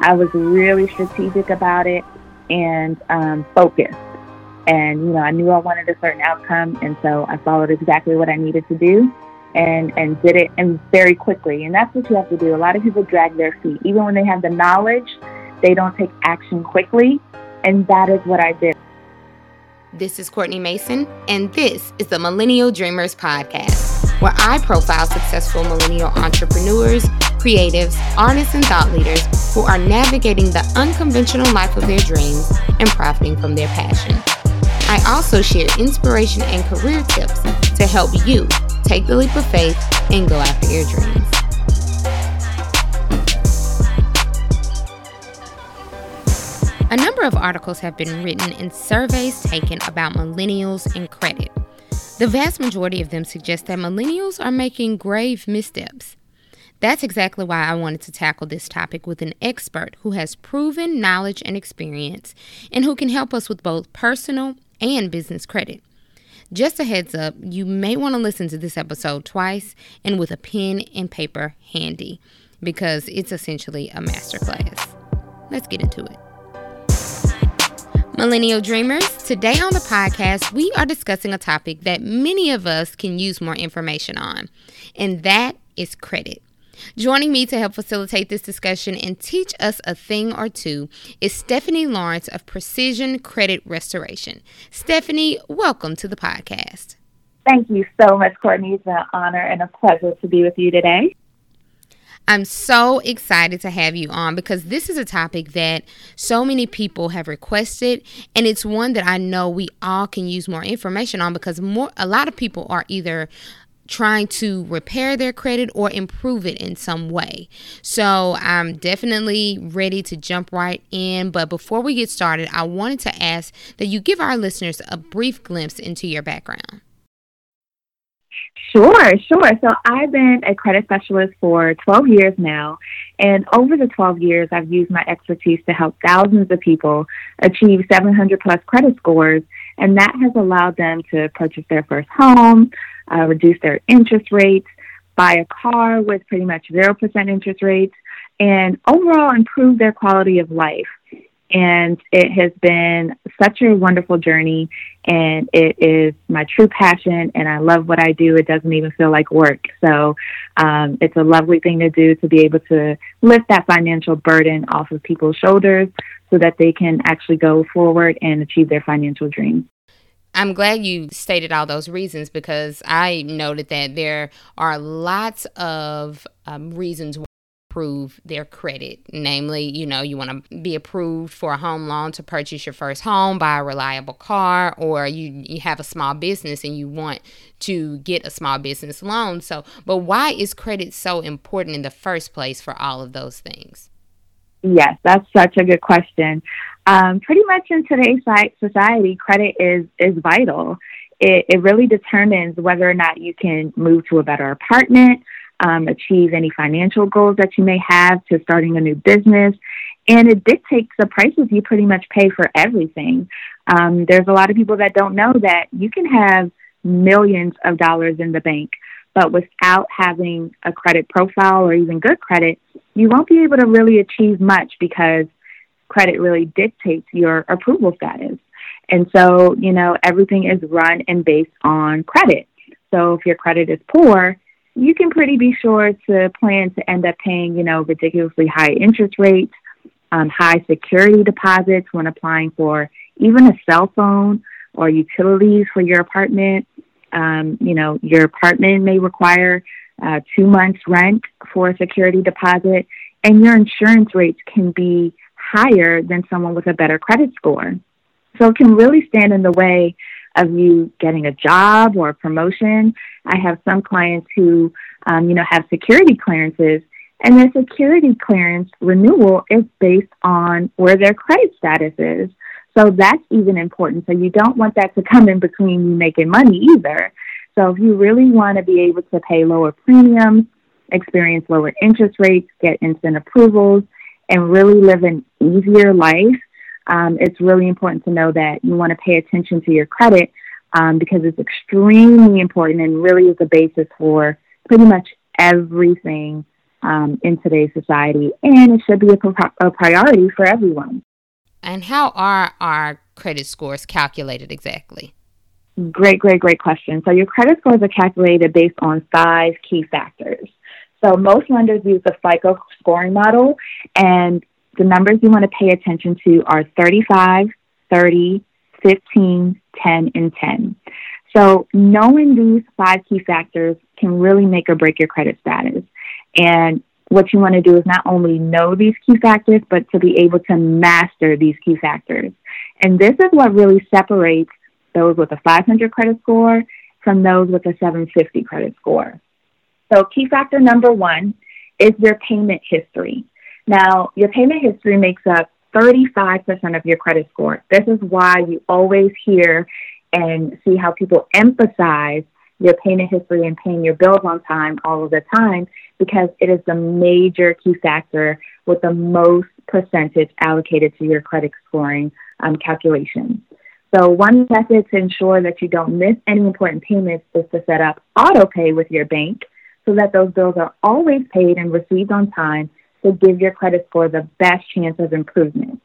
I was really strategic about it and um, focused. And, you know, I knew I wanted a certain outcome. And so I followed exactly what I needed to do and, and did it and very quickly. And that's what you have to do. A lot of people drag their feet. Even when they have the knowledge, they don't take action quickly. And that is what I did. This is Courtney Mason, and this is the Millennial Dreamers Podcast, where I profile successful millennial entrepreneurs, creatives, artists, and thought leaders who are navigating the unconventional life of their dreams and profiting from their passion. I also share inspiration and career tips to help you take the leap of faith and go after your dreams. A number of articles have been written and surveys taken about millennials and credit. The vast majority of them suggest that millennials are making grave missteps. That's exactly why I wanted to tackle this topic with an expert who has proven knowledge and experience and who can help us with both personal and business credit. Just a heads up, you may want to listen to this episode twice and with a pen and paper handy because it's essentially a masterclass. Let's get into it. Millennial Dreamers, today on the podcast, we are discussing a topic that many of us can use more information on, and that is credit. Joining me to help facilitate this discussion and teach us a thing or two is Stephanie Lawrence of Precision Credit Restoration. Stephanie, welcome to the podcast. Thank you so much, Courtney. It's an honor and a pleasure to be with you today. I'm so excited to have you on because this is a topic that so many people have requested and it's one that I know we all can use more information on because more a lot of people are either trying to repair their credit or improve it in some way. So I'm definitely ready to jump right in. But before we get started, I wanted to ask that you give our listeners a brief glimpse into your background. Sure, sure. So I've been a credit specialist for 12 years now. And over the 12 years, I've used my expertise to help thousands of people achieve 700 plus credit scores. And that has allowed them to purchase their first home, uh, reduce their interest rates, buy a car with pretty much 0% interest rates, and overall improve their quality of life. And it has been such a wonderful journey, and it is my true passion, and I love what I do. It doesn't even feel like work. So um, it's a lovely thing to do to be able to lift that financial burden off of people's shoulders so that they can actually go forward and achieve their financial dreams. I'm glad you stated all those reasons because I noted that there are lots of um, reasons improve their credit. Namely, you know, you want to be approved for a home loan to purchase your first home, buy a reliable car, or you, you have a small business and you want to get a small business loan. So, but why is credit so important in the first place for all of those things? Yes, that's such a good question. Um, pretty much in today's society, credit is is vital. It, it really determines whether or not you can move to a better apartment, um, achieve any financial goals that you may have to starting a new business, and it dictates the prices you pretty much pay for everything. Um, there's a lot of people that don't know that you can have millions of dollars in the bank, but without having a credit profile or even good credit, you won't be able to really achieve much because credit really dictates your approval status. And so, you know, everything is run and based on credit. So if your credit is poor, you can pretty be sure to plan to end up paying, you know, ridiculously high interest rates, um, high security deposits when applying for even a cell phone or utilities for your apartment. Um, you know, your apartment may require uh, two months rent for a security deposit, and your insurance rates can be higher than someone with a better credit score. So it can really stand in the way of you getting a job or a promotion. I have some clients who, um, you know, have security clearances, and their security clearance renewal is based on where their credit status is. So that's even important. So you don't want that to come in between you making money either. So if you really want to be able to pay lower premiums, experience lower interest rates, get instant approvals, and really live an easier life, um, it's really important to know that you want to pay attention to your credit um, because it's extremely important and really is the basis for pretty much everything um, in today's society, and it should be a, a priority for everyone. And how are our credit scores calculated exactly? Great, great, great question. So, your credit scores are calculated based on five key factors. So, most lenders use the FICO scoring model, and the numbers you want to pay attention to are 35, 30, 15, 10, and 10. So, knowing these five key factors can really make or break your credit status. And what you want to do is not only know these key factors, but to be able to master these key factors. And this is what really separates those with a 500 credit score from those with a 750 credit score. So, key factor number one is your payment history. Now, your payment history makes up 35% of your credit score. This is why you always hear and see how people emphasize your payment history and paying your bills on time all of the time because it is the major key factor with the most percentage allocated to your credit scoring um, calculation. So, one method to ensure that you don't miss any important payments is to set up auto pay with your bank so that those bills are always paid and received on time to give your credit score the best chance of improvement.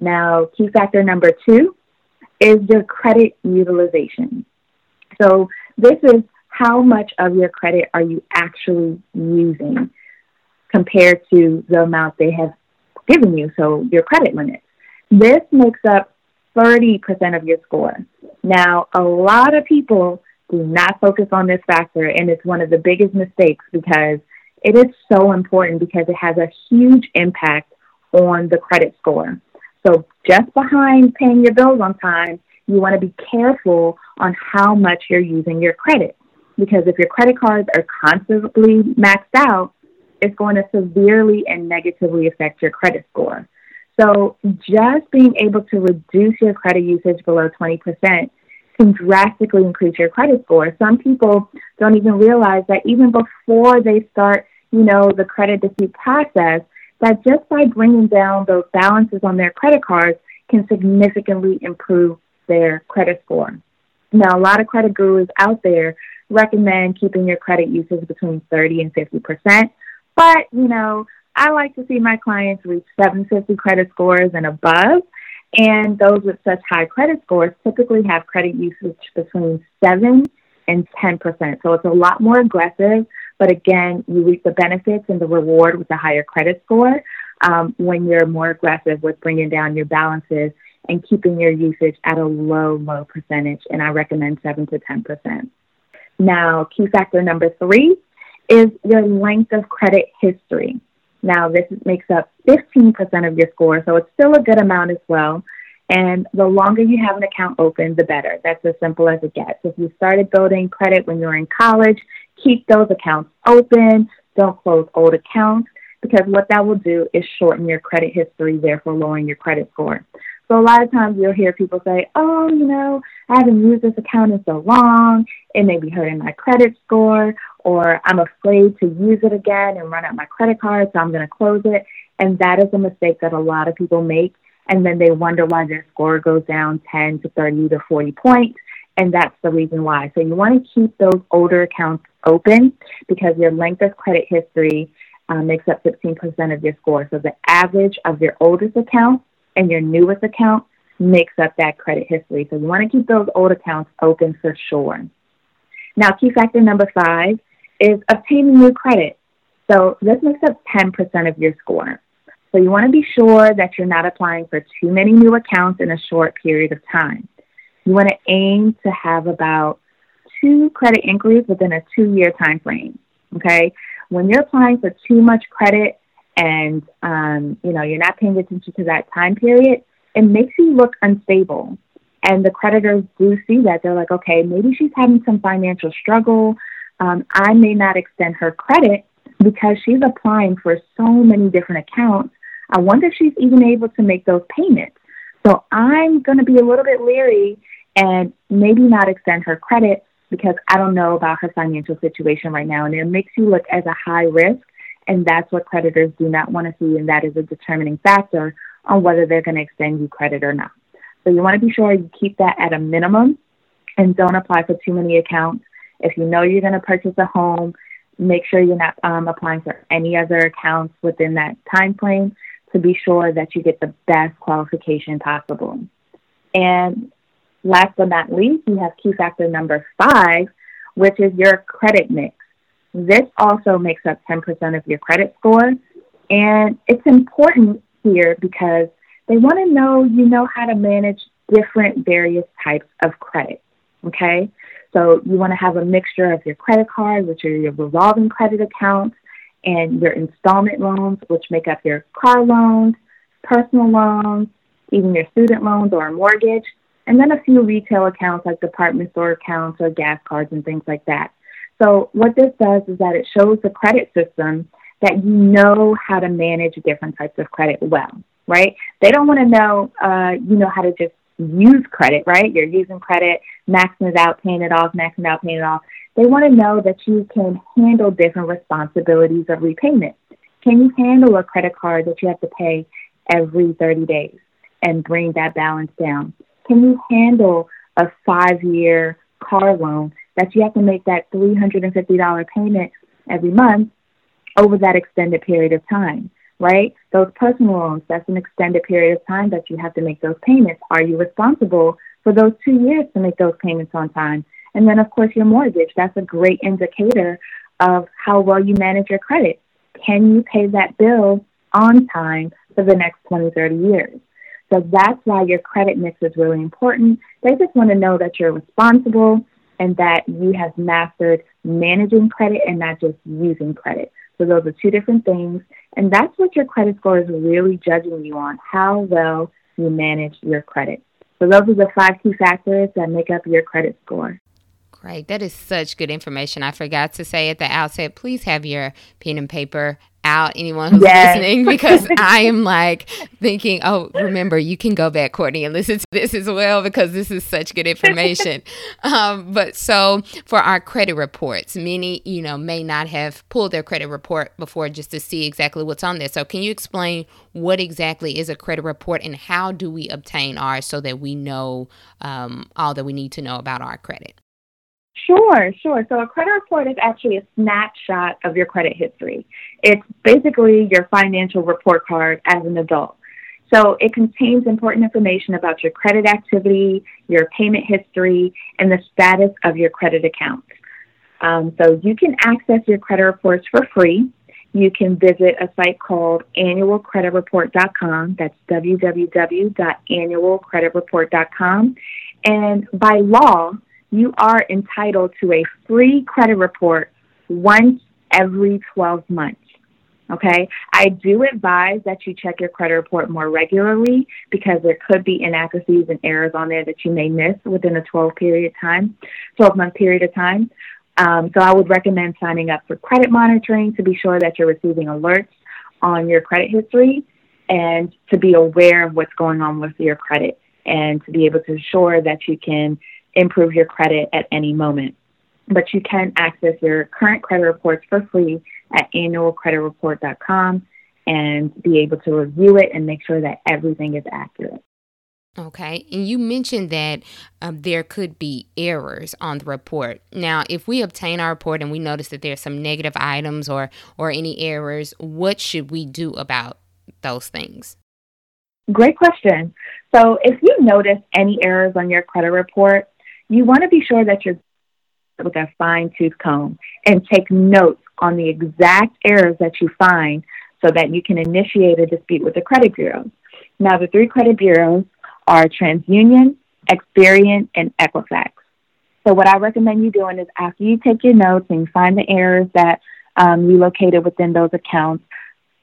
Now, key factor number two is your credit utilization. So, this is how much of your credit are you actually using compared to the amount they have given you, so your credit limit. This makes up 30% of your score. Now, a lot of people do not focus on this factor, and it's one of the biggest mistakes because it is so important because it has a huge impact on the credit score. So, just behind paying your bills on time, you want to be careful on how much you're using your credit. Because if your credit cards are constantly maxed out, it's going to severely and negatively affect your credit score. So, just being able to reduce your credit usage below 20% can drastically increase your credit score. Some people don't even realize that even before they start, you know, the credit dispute process, that just by bringing down those balances on their credit cards can significantly improve their credit score. Now, a lot of credit gurus out there recommend keeping your credit usage between 30 and 50%, but, you know, I like to see my clients reach 750 credit scores and above and those with such high credit scores typically have credit usage between 7 and 10%. So it's a lot more aggressive, but again, you reap the benefits and the reward with a higher credit score um, when you're more aggressive with bringing down your balances and keeping your usage at a low, low percentage. And I recommend 7 to 10%. Now, key factor number three is your length of credit history. Now, this makes up 15% of your score, so it's still a good amount as well. And the longer you have an account open, the better. That's as simple as it gets. If you started building credit when you were in college, keep those accounts open. Don't close old accounts because what that will do is shorten your credit history, therefore lowering your credit score. So a lot of times you'll hear people say, oh, you know, I haven't used this account in so long. It may be hurting my credit score, or I'm afraid to use it again and run out my credit card, so I'm going to close it. And that is a mistake that a lot of people make. And then they wonder why their score goes down 10 to 30 to 40 points. And that's the reason why. So you want to keep those older accounts open because your length of credit history uh, makes up 15% of your score. So the average of your oldest account and your newest account makes up that credit history. So you want to keep those old accounts open for sure. Now, key factor number five is obtaining new credit. So this makes up 10% of your score. So you want to be sure that you're not applying for too many new accounts in a short period of time. You want to aim to have about two credit inquiries within a two-year time frame. Okay, when you're applying for too much credit and um, you know you're not paying attention to that time period, it makes you look unstable. And the creditors do see that. They're like, okay, maybe she's having some financial struggle. Um, I may not extend her credit because she's applying for so many different accounts. I wonder if she's even able to make those payments. So I'm going to be a little bit leery and maybe not extend her credit because I don't know about her financial situation right now. And it makes you look as a high risk and that's what creditors do not want to see, and that is a determining factor on whether they're going to extend you credit or not. So you want to be sure you keep that at a minimum and don't apply for too many accounts. If you know you're going to purchase a home, make sure you're not um, applying for any other accounts within that time frame to be sure that you get the best qualification possible. And last but not least, you have key factor number five, which is your credit mix. This also makes up 10% of your credit score. And it's important here because they want to know you know how to manage different various types of credit. Okay? So you want to have a mixture of your credit card, which are your revolving credit accounts, and your installment loans, which make up your car loans, personal loans, even your student loans or a mortgage, and then a few retail accounts like department store accounts or gas cards and things like that. So what this does is that it shows the credit system that you know how to manage different types of credit well, right? They don't want to know uh, you know how to just use credit, right? You're using credit, maxing it out, paying it off, maxing it out, paying it off. They want to know that you can handle different responsibilities of repayment. Can you handle a credit card that you have to pay every 30 days and bring that balance down? Can you handle a five year car loan that you have to make that $350 payment every month over that extended period of time? right? Those personal loans, that's an extended period of time that you have to make those payments. Are you responsible for those two years to make those payments on time? And then, of course, your mortgage. That's a great indicator of how well you manage your credit. Can you pay that bill on time for the next 20, 30 years? So that's why your credit mix is really important. They just want to know that you're responsible and that you have mastered managing credit and not just using credit. So those are two different things. And that's what your credit score is really judging you on, how well you manage your credit. So those are the five key factors that make up your credit score. Great. That is such good information. I forgot to say at the outset, please have your pen and paper out anyone who's yes. listening because I am like thinking, oh, remember, you can go back, Courtney, and listen to this as well because this is such good information. um, but so for our credit reports, many, you know, may not have pulled their credit report before just to see exactly what's on there. So can you explain what exactly is a credit report and how do we obtain ours so that we know um, all that we need to know about our credit? Sure, sure. So a credit report is actually a snapshot of your credit history. It's basically your financial report card as an adult. So it contains important information about your credit activity, your payment history, and the status of your credit accounts. Um, so you can access your credit reports for free. You can visit a site called annualcreditreport.com. That's www.annualcreditreport.com. And by law, you are entitled to a free credit report once every 12 months. Okay, I do advise that you check your credit report more regularly because there could be inaccuracies and errors on there that you may miss within a 12 period of time, 12 month period of time. Um, so I would recommend signing up for credit monitoring to be sure that you're receiving alerts on your credit history and to be aware of what's going on with your credit and to be able to ensure that you can improve your credit at any moment. But you can access your current credit reports for free at annualcreditreport.com and be able to review it and make sure that everything is accurate. Okay, and you mentioned that um, there could be errors on the report. Now, if we obtain our report and we notice that there's some negative items or or any errors, what should we do about those things? Great question. So, if you notice any errors on your credit report, you want to be sure that you're with a fine tooth comb and take notes on the exact errors that you find so that you can initiate a dispute with the credit bureaus. Now, the three credit bureaus are TransUnion, Experian, and Equifax. So, what I recommend you doing is after you take your notes and you find the errors that um, you located within those accounts,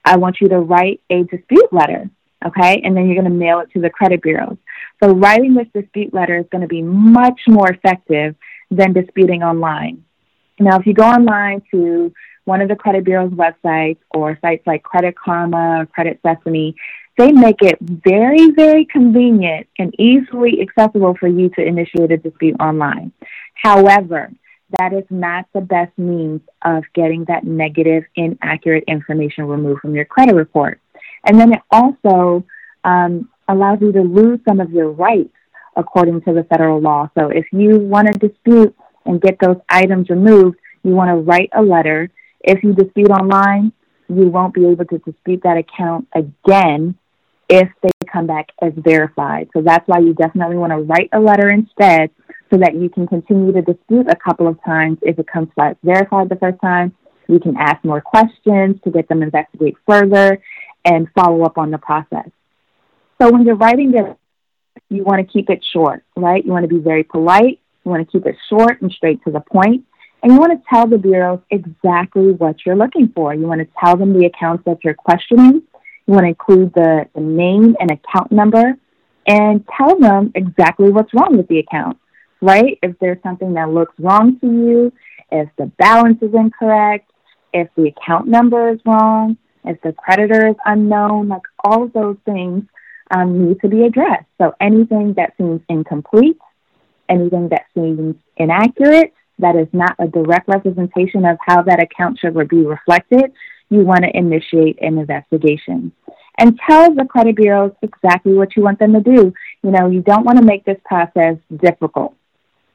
I want you to write a dispute letter, okay? And then you're going to mail it to the credit bureaus. So writing this dispute letter is going to be much more effective than disputing online. Now, if you go online to one of the credit bureau's websites or sites like Credit Karma or Credit Sesame, they make it very, very convenient and easily accessible for you to initiate a dispute online. However, that is not the best means of getting that negative, inaccurate information removed from your credit report. And then it also um, allows you to lose some of your rights according to the federal law. So if you want to dispute and get those items removed, you want to write a letter If you dispute online, you won't be able to dispute that account again if they come back as verified. So that's why you definitely want to write a letter instead so that you can continue to dispute a couple of times if it comes back verified the first time. You can ask more questions to get them investigate further and follow up on the process. So when you're writing this, you want to keep it short, right? You want to be very polite. You want to keep it short and straight to the point. And you want to tell the bureaus exactly what you're looking for. You want to tell them the accounts that you're questioning. You want to include the, the name and account number and tell them exactly what's wrong with the account, right? If there's something that looks wrong to you, if the balance is incorrect, if the account number is wrong, if the creditor is unknown, like all of those things um, need to be addressed. So anything that seems incomplete, anything that seems inaccurate, that is not a direct representation of how that account should be reflected, you want to initiate an investigation. And tell the credit bureaus exactly what you want them to do. You know, you don't want to make this process difficult.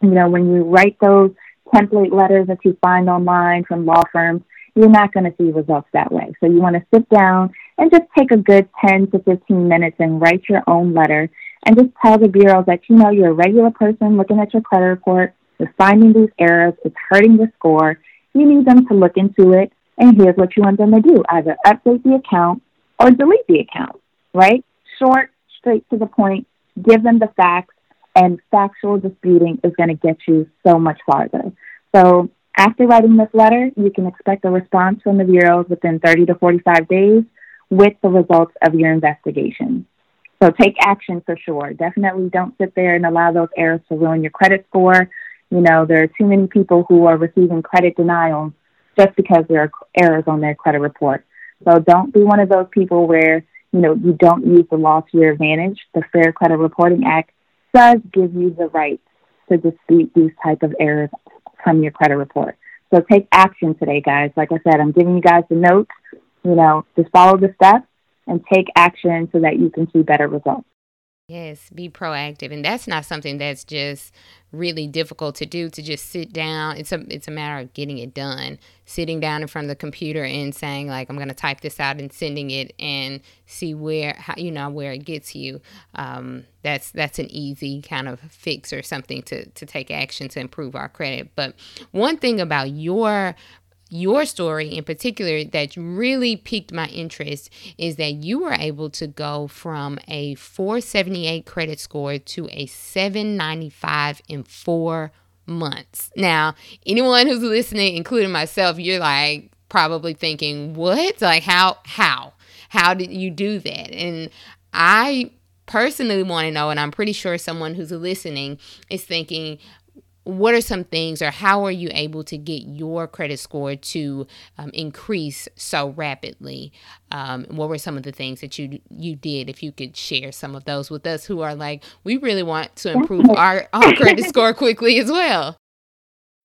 You know, when you write those template letters that you find online from law firms, you're not going to see results that way. So you want to sit down and just take a good 10 to 15 minutes and write your own letter and just tell the bureau that, you know, you're a regular person looking at your credit report, you're finding these errors, it's hurting the score. You need them to look into it, and here's what you want them to do either update the account or delete the account, right? Short, straight to the point, give them the facts, and factual disputing is going to get you so much farther. So after writing this letter, you can expect a response from the bureaus within 30 to 45 days with the results of your investigation. So take action for sure. Definitely don't sit there and allow those errors to ruin your credit score. You know, there are too many people who are receiving credit denials just because there are errors on their credit report. So don't be one of those people where, you know, you don't use the law to your advantage. The Fair Credit Reporting Act does give you the right to dispute these type of errors from your credit report. So take action today, guys. Like I said, I'm giving you guys the notes. You know, just follow the steps and take action so that you can see better results. Yes, be proactive. And that's not something that's just really difficult to do to just sit down. It's a it's a matter of getting it done. Sitting down in front of the computer and saying like I'm going to type this out and sending it and see where how, you know where it gets you. Um, that's that's an easy kind of fix or something to to take action to improve our credit. But one thing about your your story in particular that really piqued my interest is that you were able to go from a 478 credit score to a 795 in four months. Now, anyone who's listening, including myself, you're like probably thinking, what? Like, how? How? How did you do that? And I personally want to know, and I'm pretty sure someone who's listening is thinking, what are some things or how are you able to get your credit score to um, increase so rapidly um, what were some of the things that you you did if you could share some of those with us who are like we really want to improve our, our credit score quickly as well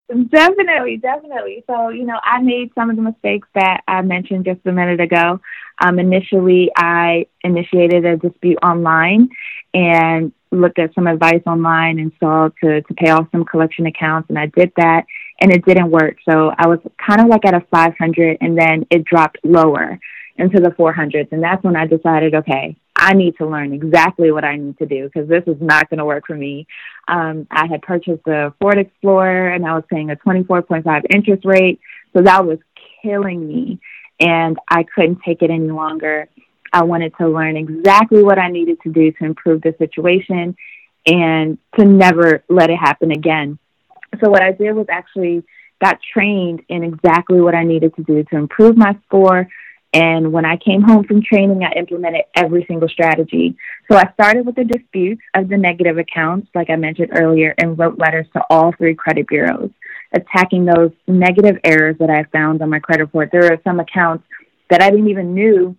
Definitely, definitely. So, you know, I made some of the mistakes that I mentioned just a minute ago. Um, initially, I initiated a dispute online and looked at some advice online and saw to, to pay off some collection accounts, and I did that, and it didn't work. So I was kind of like at a 500, and then it dropped lower into the 400s, and that's when I decided, okay, I need to learn exactly what I need to do because this is not going to work for me. Um, I had purchased a Ford Explorer and I was paying a 24.5 interest rate. So that was killing me and I couldn't take it any longer. I wanted to learn exactly what I needed to do to improve the situation and to never let it happen again. So what I did was actually got trained in exactly what I needed to do to improve my score, and when I came home from training, I implemented every single strategy. So I started with the disputes of the negative accounts, like I mentioned earlier, and wrote letters to all three credit bureaus, attacking those negative errors that I found on my credit report. There are some accounts that I didn't even knew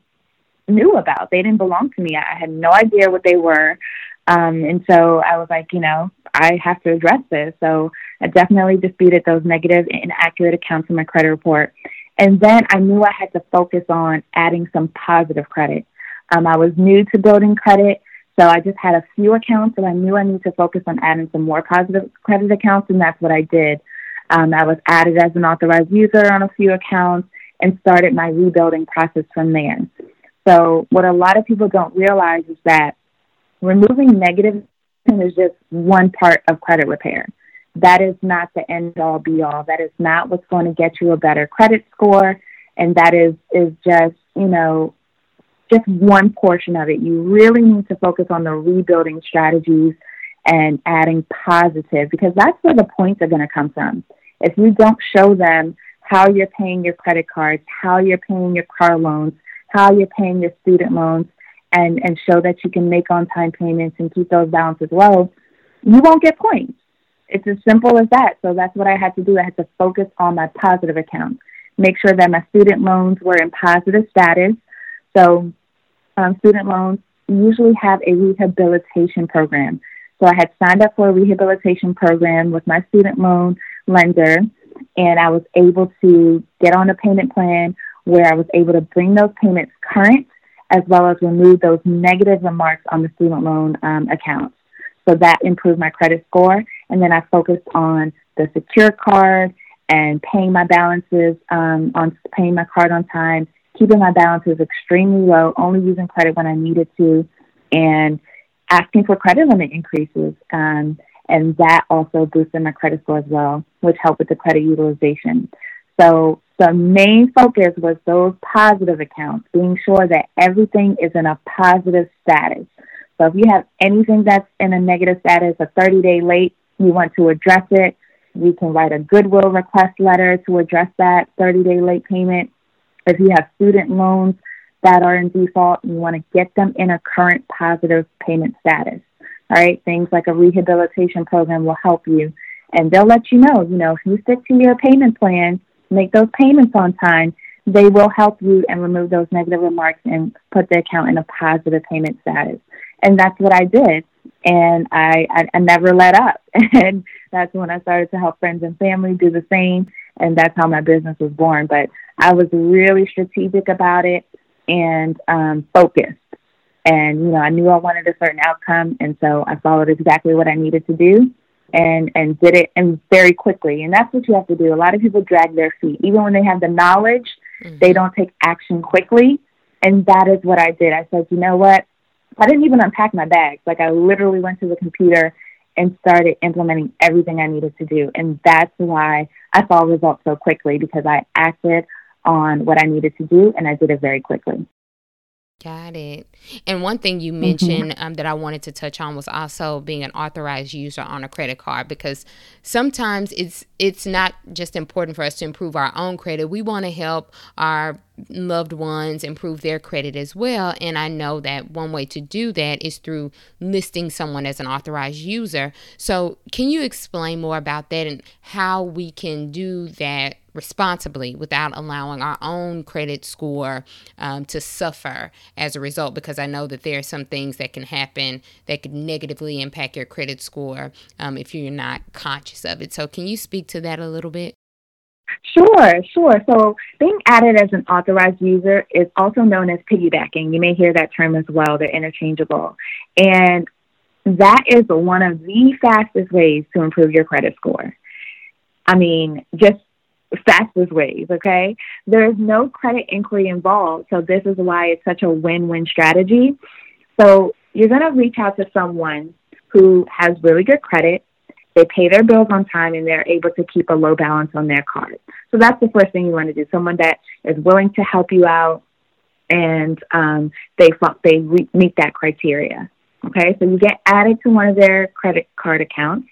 knew about. They didn't belong to me. I had no idea what they were. Um, and so I was like, you know, I have to address this. So I definitely disputed those negative and inaccurate accounts in my credit report. And then I knew I had to focus on adding some positive credit. Um, I was new to building credit, so I just had a few accounts, and I knew I needed to focus on adding some more positive credit accounts, and that's what I did. Um, I was added as an authorized user on a few accounts, and started my rebuilding process from there. So, what a lot of people don't realize is that removing negative is just one part of credit repair. That is not the end all be all. That is not what's going to get you a better credit score. And that is, is just, you know, just one portion of it. You really need to focus on the rebuilding strategies and adding positive because that's where the points are going to come from. If you don't show them how you're paying your credit cards, how you're paying your car loans, how you're paying your student loans, and, and show that you can make on time payments and keep those balances low, you won't get points. It's as simple as that. So that's what I had to do. I had to focus on my positive accounts, make sure that my student loans were in positive status. So um, student loans usually have a rehabilitation program. So I had signed up for a rehabilitation program with my student loan lender, and I was able to get on a payment plan where I was able to bring those payments current as well as remove those negative remarks on the student loan um, accounts. So that improved my credit score. And then I focused on the secure card and paying my balances um, on paying my card on time, keeping my balances extremely low, only using credit when I needed to, and asking for credit limit increases. Um, and that also boosted my credit score as well, which helped with the credit utilization. So the main focus was those positive accounts, being sure that everything is in a positive status. So if you have anything that's in a negative status, a 30 day late, you want to address it, you can write a goodwill request letter to address that 30 day late payment. If you have student loans that are in default, you want to get them in a current positive payment status. All right, things like a rehabilitation program will help you. And they'll let you know, you know, if you stick to your payment plan, make those payments on time, they will help you and remove those negative remarks and put the account in a positive payment status. And that's what I did. And I, I, I never let up. And that's when I started to help friends and family do the same. And that's how my business was born. But I was really strategic about it and um, focused. And, you know, I knew I wanted a certain outcome. And so I followed exactly what I needed to do and and did it and very quickly. And that's what you have to do. A lot of people drag their feet. Even when they have the knowledge mm-hmm. they don't take action quickly. And that is what i did. I said you know what? I didn't even unpack my bags. Like i literally went to the computer and started implementing everything i needed to do. And that's why i saw results so quickly because i acted on what i needed to do and i did it very quickly Got it. And one thing you mm-hmm. mentioned mm-hmm. um, that I wanted to touch on was also being an authorized user on a credit card because sometimes it's it's not just important for us to improve our own credit. We want to help our loved ones improve their credit as well. And I know that one way to do that is through listing someone as an authorized user. So, can you explain more about that and how we can do that responsibly without allowing our own credit score um, to suffer as a result? Because I know that there are some things that can happen that could negatively impact your credit score um, if you're not conscious of it. So, can you speak to that a little bit? Sure, sure. So being added as an authorized user is also known as piggybacking. You may hear that term as well. They're interchangeable. And that is one of the fastest ways to improve your credit score. I mean, just fastest ways, okay? There is no credit inquiry involved. So this is why it's such a win-win strategy. So you're going to reach out to someone who has really good credit they pay their bills on time and they're able to keep a low balance on their card. So that's the first thing you want to do. Someone that is willing to help you out and um, they they meet that criteria. Okay, so you get added to one of their credit card accounts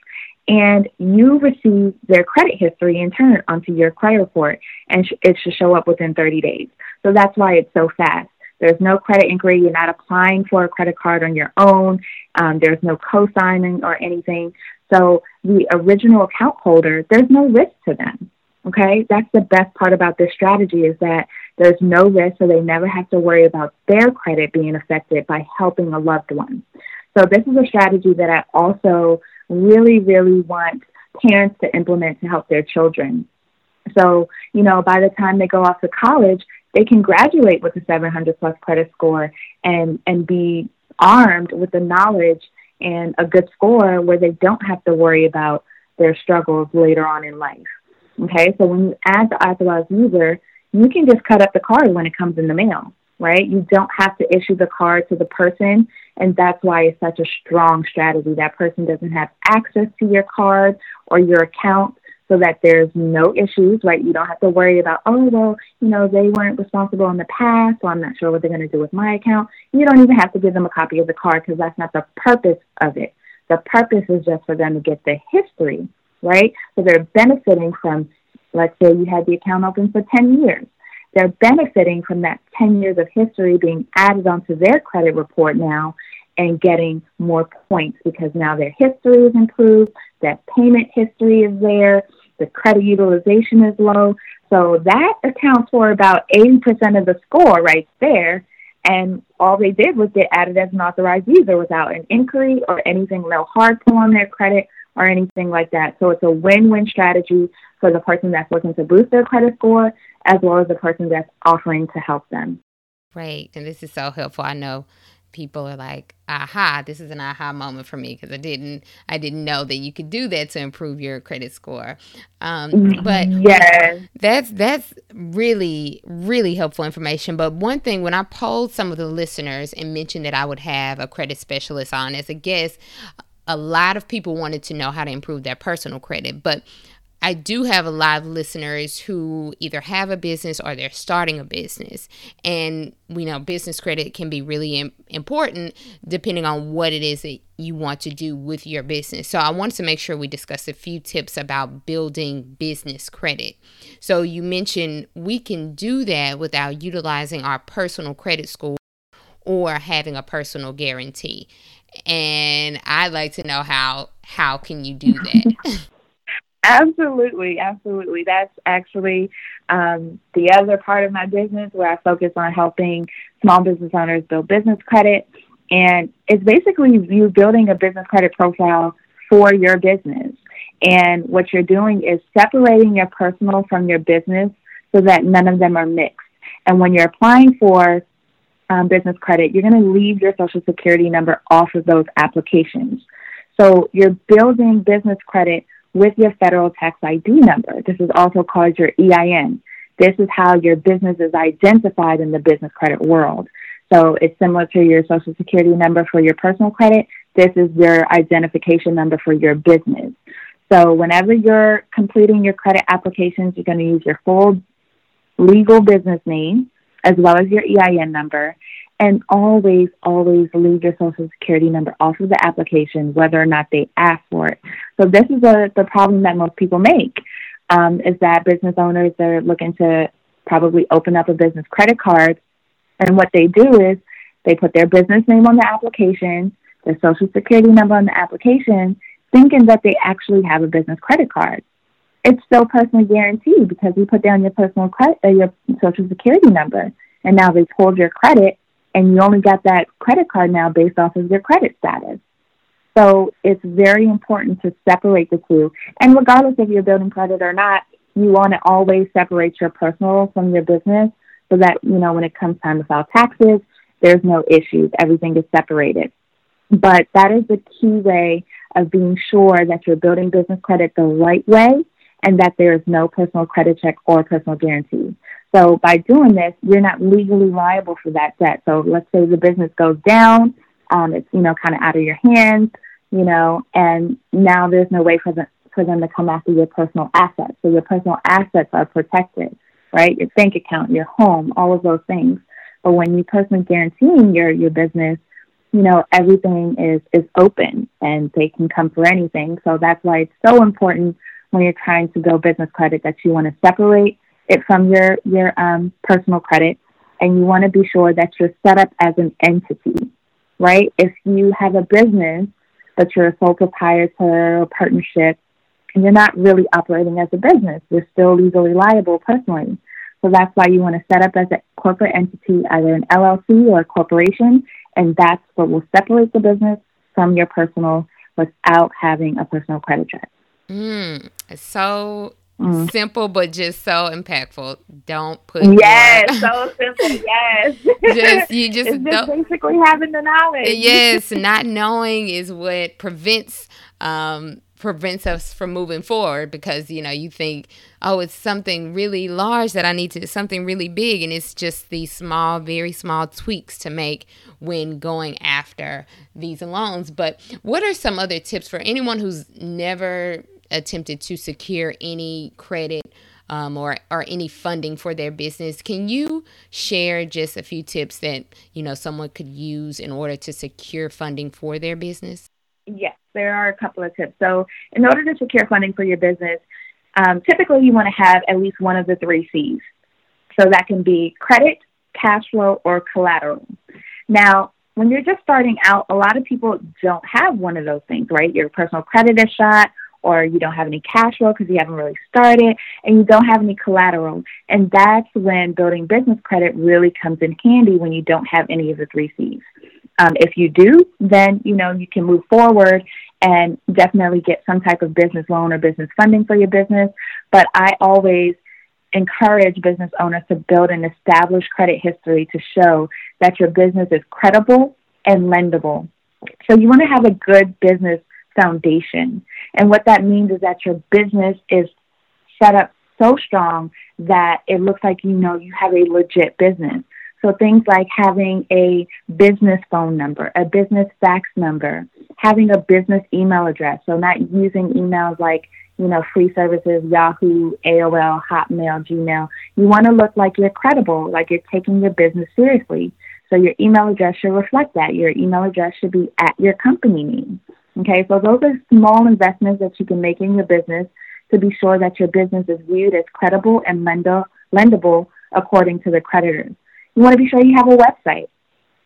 and you receive their credit history in turn onto your credit report and it should show up within 30 days. So that's why it's so fast. There's no credit inquiry. You're not applying for a credit card on your own. Um, there's no co-signing or anything. So the original account holder, there's no risk to them. Okay, that's the best part about this strategy is that there's no risk, so they never have to worry about their credit being affected by helping a loved one. So this is a strategy that I also really, really want parents to implement to help their children. So, you know, by the time they go off to college, they can graduate with a 700 plus credit score and, and be armed with the knowledge and a good score where they don't have to worry about their struggles later on in life. Okay, so when you add the authorized user, you can just cut up the card when it comes in the mail, right? You don't have to issue the card to the person. And that's why it's such a strong strategy. That person doesn't have access to your card or your account so that there's no issues, right? You don't have to worry about, oh, well, you know, they weren't responsible in the past, so I'm not sure what they're going to do with my account. You don't even have to give them a copy of the card because that's not the purpose of it. The purpose is just for them to get the history, right? So they're benefiting from, let's say you had the account open for 10 years. They're benefiting from that 10 years of history being added onto their credit report now and getting more points because now their history is improved, that payment history is there, the credit utilization is low. So that accounts for about 80% of the score right there. And all they did was get added as an authorized user without an inquiry or anything, no hard pull on their credit or anything like that. So it's a win win strategy for the person that's looking to boost their credit score as well as the person that's offering to help them. Right. And this is so helpful. I know people are like, aha, this is an aha moment for me because I didn't I didn't know that you could do that to improve your credit score. Um, but yeah, that's that's really really helpful information. But one thing when I polled some of the listeners and mentioned that I would have a credit specialist on as a guest, a lot of people wanted to know how to improve their personal credit, but I do have a lot of listeners who either have a business or they're starting a business. And we know business credit can be really Im- important depending on what it is that you want to do with your business. So I wanted to make sure we discuss a few tips about building business credit. So you mentioned we can do that without utilizing our personal credit score or having a personal guarantee. And I'd like to know how how can you do that? Absolutely, absolutely. That's actually um, the other part of my business where I focus on helping small business owners build business credit. And it's basically you building a business credit profile for your business. And what you're doing is separating your personal from your business so that none of them are mixed. And when you're applying for um, business credit, you're going to leave your social security number off of those applications. So you're building business credit with your federal tax ID number. This is also called your EIN. This is how your business is identified in the business credit world. So it's similar to your social security number for your personal credit. This is your identification number for your business. So whenever you're completing your credit applications, you're going to use your full legal business name as well as your EIN number. And always, always leave your social security number off of the application, whether or not they ask for it. So this is a, the problem that most people make, um, is that business owners are looking to probably open up a business credit card. And what they do is they put their business name on the application, their social security number on the application, thinking that they actually have a business credit card. It's still personally guaranteed because you put down your personal credit, uh, your social security number, and now they pulled your credit and you only got that credit card now based off of your credit status. So it's very important to separate the two. And regardless if you're building credit or not, you want to always separate your personal from your business so that, you know, when it comes time to file taxes, there's no issues. Everything is separated. But that is the key way of being sure that you're building business credit the right way and that there is no personal credit check or personal guarantee. So by doing this, you're not legally liable for that debt. So let's say the business goes down, um, it's you know kind of out of your hands, you know, and now there's no way for them for them to come after your personal assets. So your personal assets are protected, right? Your bank account, your home, all of those things. But when you personally guaranteeing your your business, you know everything is is open and they can come for anything. So that's why it's so important when you're trying to build business credit that you want to separate it from your your um, personal credit, and you want to be sure that you're set up as an entity, right? If you have a business, but you're a sole proprietor or partnership, and you're not really operating as a business, you're still legally liable personally. So that's why you want to set up as a corporate entity, either an LLC or a corporation, and that's what will separate the business from your personal without having a personal credit check. Mm, so Mm. Simple, but just so impactful. Don't put yes, so simple. Yes, just you just, it's just basically having the knowledge. yes, not knowing is what prevents um, prevents us from moving forward because you know you think oh it's something really large that i need to something really big and it's just these small very small tweaks to make when going after these loans but what are some other tips for anyone who's never attempted to secure any credit um, or or any funding for their business. Can you share just a few tips that you know someone could use in order to secure funding for their business? Yes, there are a couple of tips. So, in order to secure funding for your business, um, typically you want to have at least one of the three C's. So that can be credit, cash flow, or collateral. Now, when you're just starting out, a lot of people don't have one of those things, right? Your personal credit is shot, or you don't have any cash flow because you haven't really started and you don't have any collateral. And that's when building business credit really comes in handy when you don't have any of the three C's. Um, if you do, then you know you can move forward and definitely get some type of business loan or business funding for your business. But I always encourage business owners to build an established credit history to show that your business is credible and lendable. So you want to have a good business foundation. And what that means is that your business is set up so strong that it looks like you know you have a legit business. So things like having a business phone number, a business fax number, having a business email address. So not using emails like, you know, free services, Yahoo, AOL, Hotmail, Gmail. You want to look like you're credible, like you're taking your business seriously. So your email address should reflect that. Your email address should be at your company name. Okay, so those are small investments that you can make in your business to be sure that your business is viewed as credible and lendable according to the creditors. You want to be sure you have a website.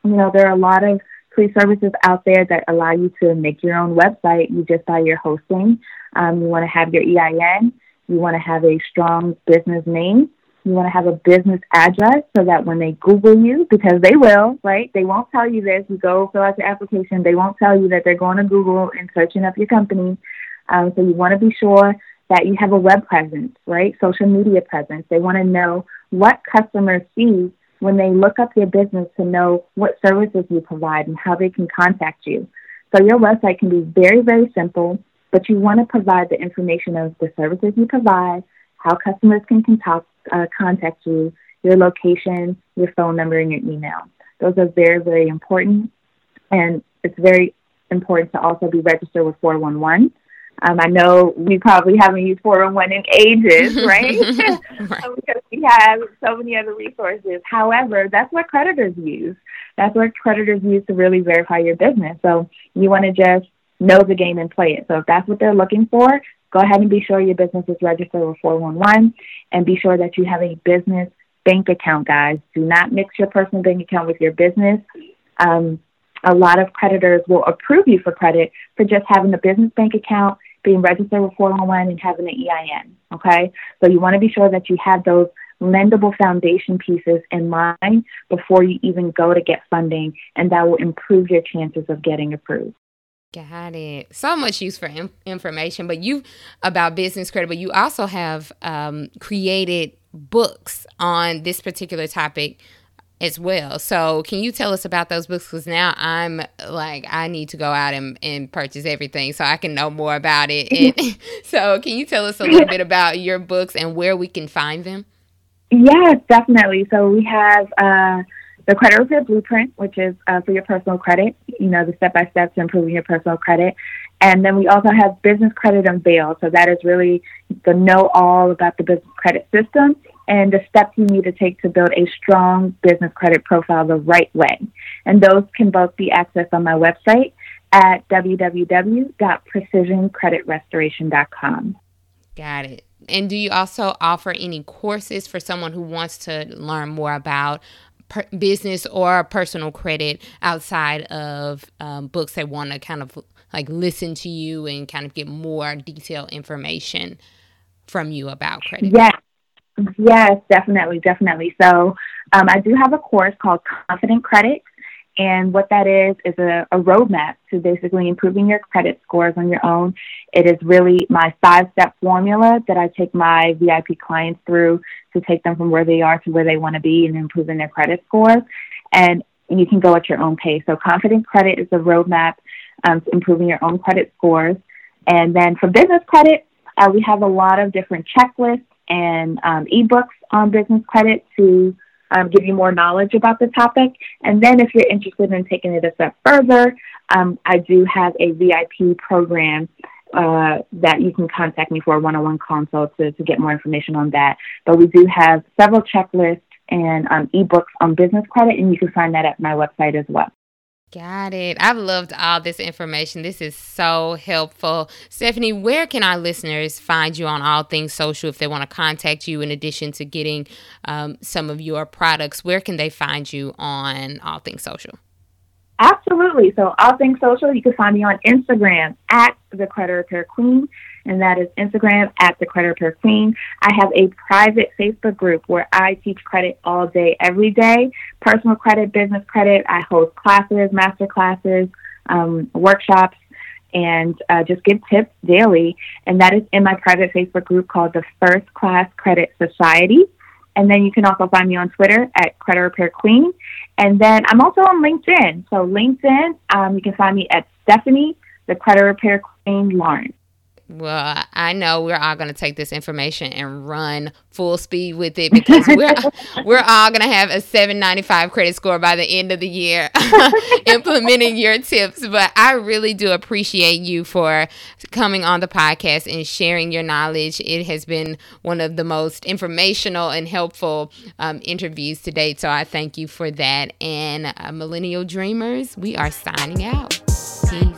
You know, there are a lot of free services out there that allow you to make your own website. You just buy your hosting. Um, you want to have your EIN. You want to have a strong business name. You want to have a business address so that when they Google you, because they will, right? They won't tell you this. You go fill out your application. They won't tell you that they're going to Google and searching up your company. Um, so you want to be sure that you have a web presence, right? Social media presence. They want to know what customers see when they look up your business to know what services you provide and how they can contact you. So your website can be very, very simple, but you want to provide the information of the services you provide, how customers can contact, uh, contact you, your location, your phone number, and your email. Those are very, very important. And it's very important to also be registered with 411. Um, I know we probably haven't used 411 in ages, right? right. because we have so many other resources. However, that's what creditors use. That's what creditors use to really verify your business. So you want to just know the game and play it. So if that's what they're looking for, go ahead and be sure your business is registered with 411 and be sure that you have a business bank account, guys. Do not mix your personal bank account with your business. Um, a lot of creditors will approve you for credit for just having a business bank account, being registered with 411, and having an EIN. Okay? So you want to be sure that you have those lendable foundation pieces in mind before you even go to get funding, and that will improve your chances of getting approved. Got it. So much use for information, but you about business credit, but you also have um, created books on this particular topic as well. So, can you tell us about those books? Because now I'm like, I need to go out and, and purchase everything so I can know more about it. And so, can you tell us a little bit about your books and where we can find them? Yes, definitely. So, we have. Uh, the credit repair blueprint, which is uh, for your personal credit, you know, the step by step to improving your personal credit. And then we also have business credit unveiled. So that is really the know all about the business credit system and the steps you need to take to build a strong business credit profile the right way. And those can both be accessed on my website at www.precisioncreditrestoration.com. Got it. And do you also offer any courses for someone who wants to learn more about per- business or personal credit outside of um, books that want to kind of like listen to you and kind of get more detailed information from you about credit? Yes. Yes, definitely, definitely. So, um, I do have a course called Confident Credit, and what that is is a, a roadmap to basically improving your credit scores on your own. It is really my five step formula that I take my VIP clients through to take them from where they are to where they want to be and improving their credit scores. And you can go at your own pace. So, confident credit is a roadmap um, to improving your own credit scores. And then for business credit, uh, we have a lot of different checklists and um, ebooks on business credit to um, give you more knowledge about the topic. And then if you're interested in taking it a step further, um, I do have a VIP program uh, that you can contact me for a one-on-one consult to, to get more information on that. But we do have several checklists and um, ebooks on business credit, and you can find that at my website as well. Got it. I've loved all this information. This is so helpful. Stephanie, where can our listeners find you on all things social if they want to contact you in addition to getting um, some of your products? Where can they find you on all things social? Absolutely. So, all things social, you can find me on Instagram at the Credit Repair Queen and that is Instagram at the Credit Repair Queen. I have a private Facebook group where I teach credit all day, every day personal credit, business credit. I host classes, master classes, um, workshops, and uh, just give tips daily. And that is in my private Facebook group called the First Class Credit Society. And then you can also find me on Twitter at Credit Repair Queen. And then I'm also on LinkedIn. So LinkedIn, um, you can find me at Stephanie, the Credit Repair Queen Lawrence. Well, I know we're all going to take this information and run full speed with it because we're we're all going to have a 795 credit score by the end of the year implementing your tips. But I really do appreciate you for coming on the podcast and sharing your knowledge. It has been one of the most informational and helpful um, interviews to date. So I thank you for that. And uh, Millennial Dreamers, we are signing out. Peace.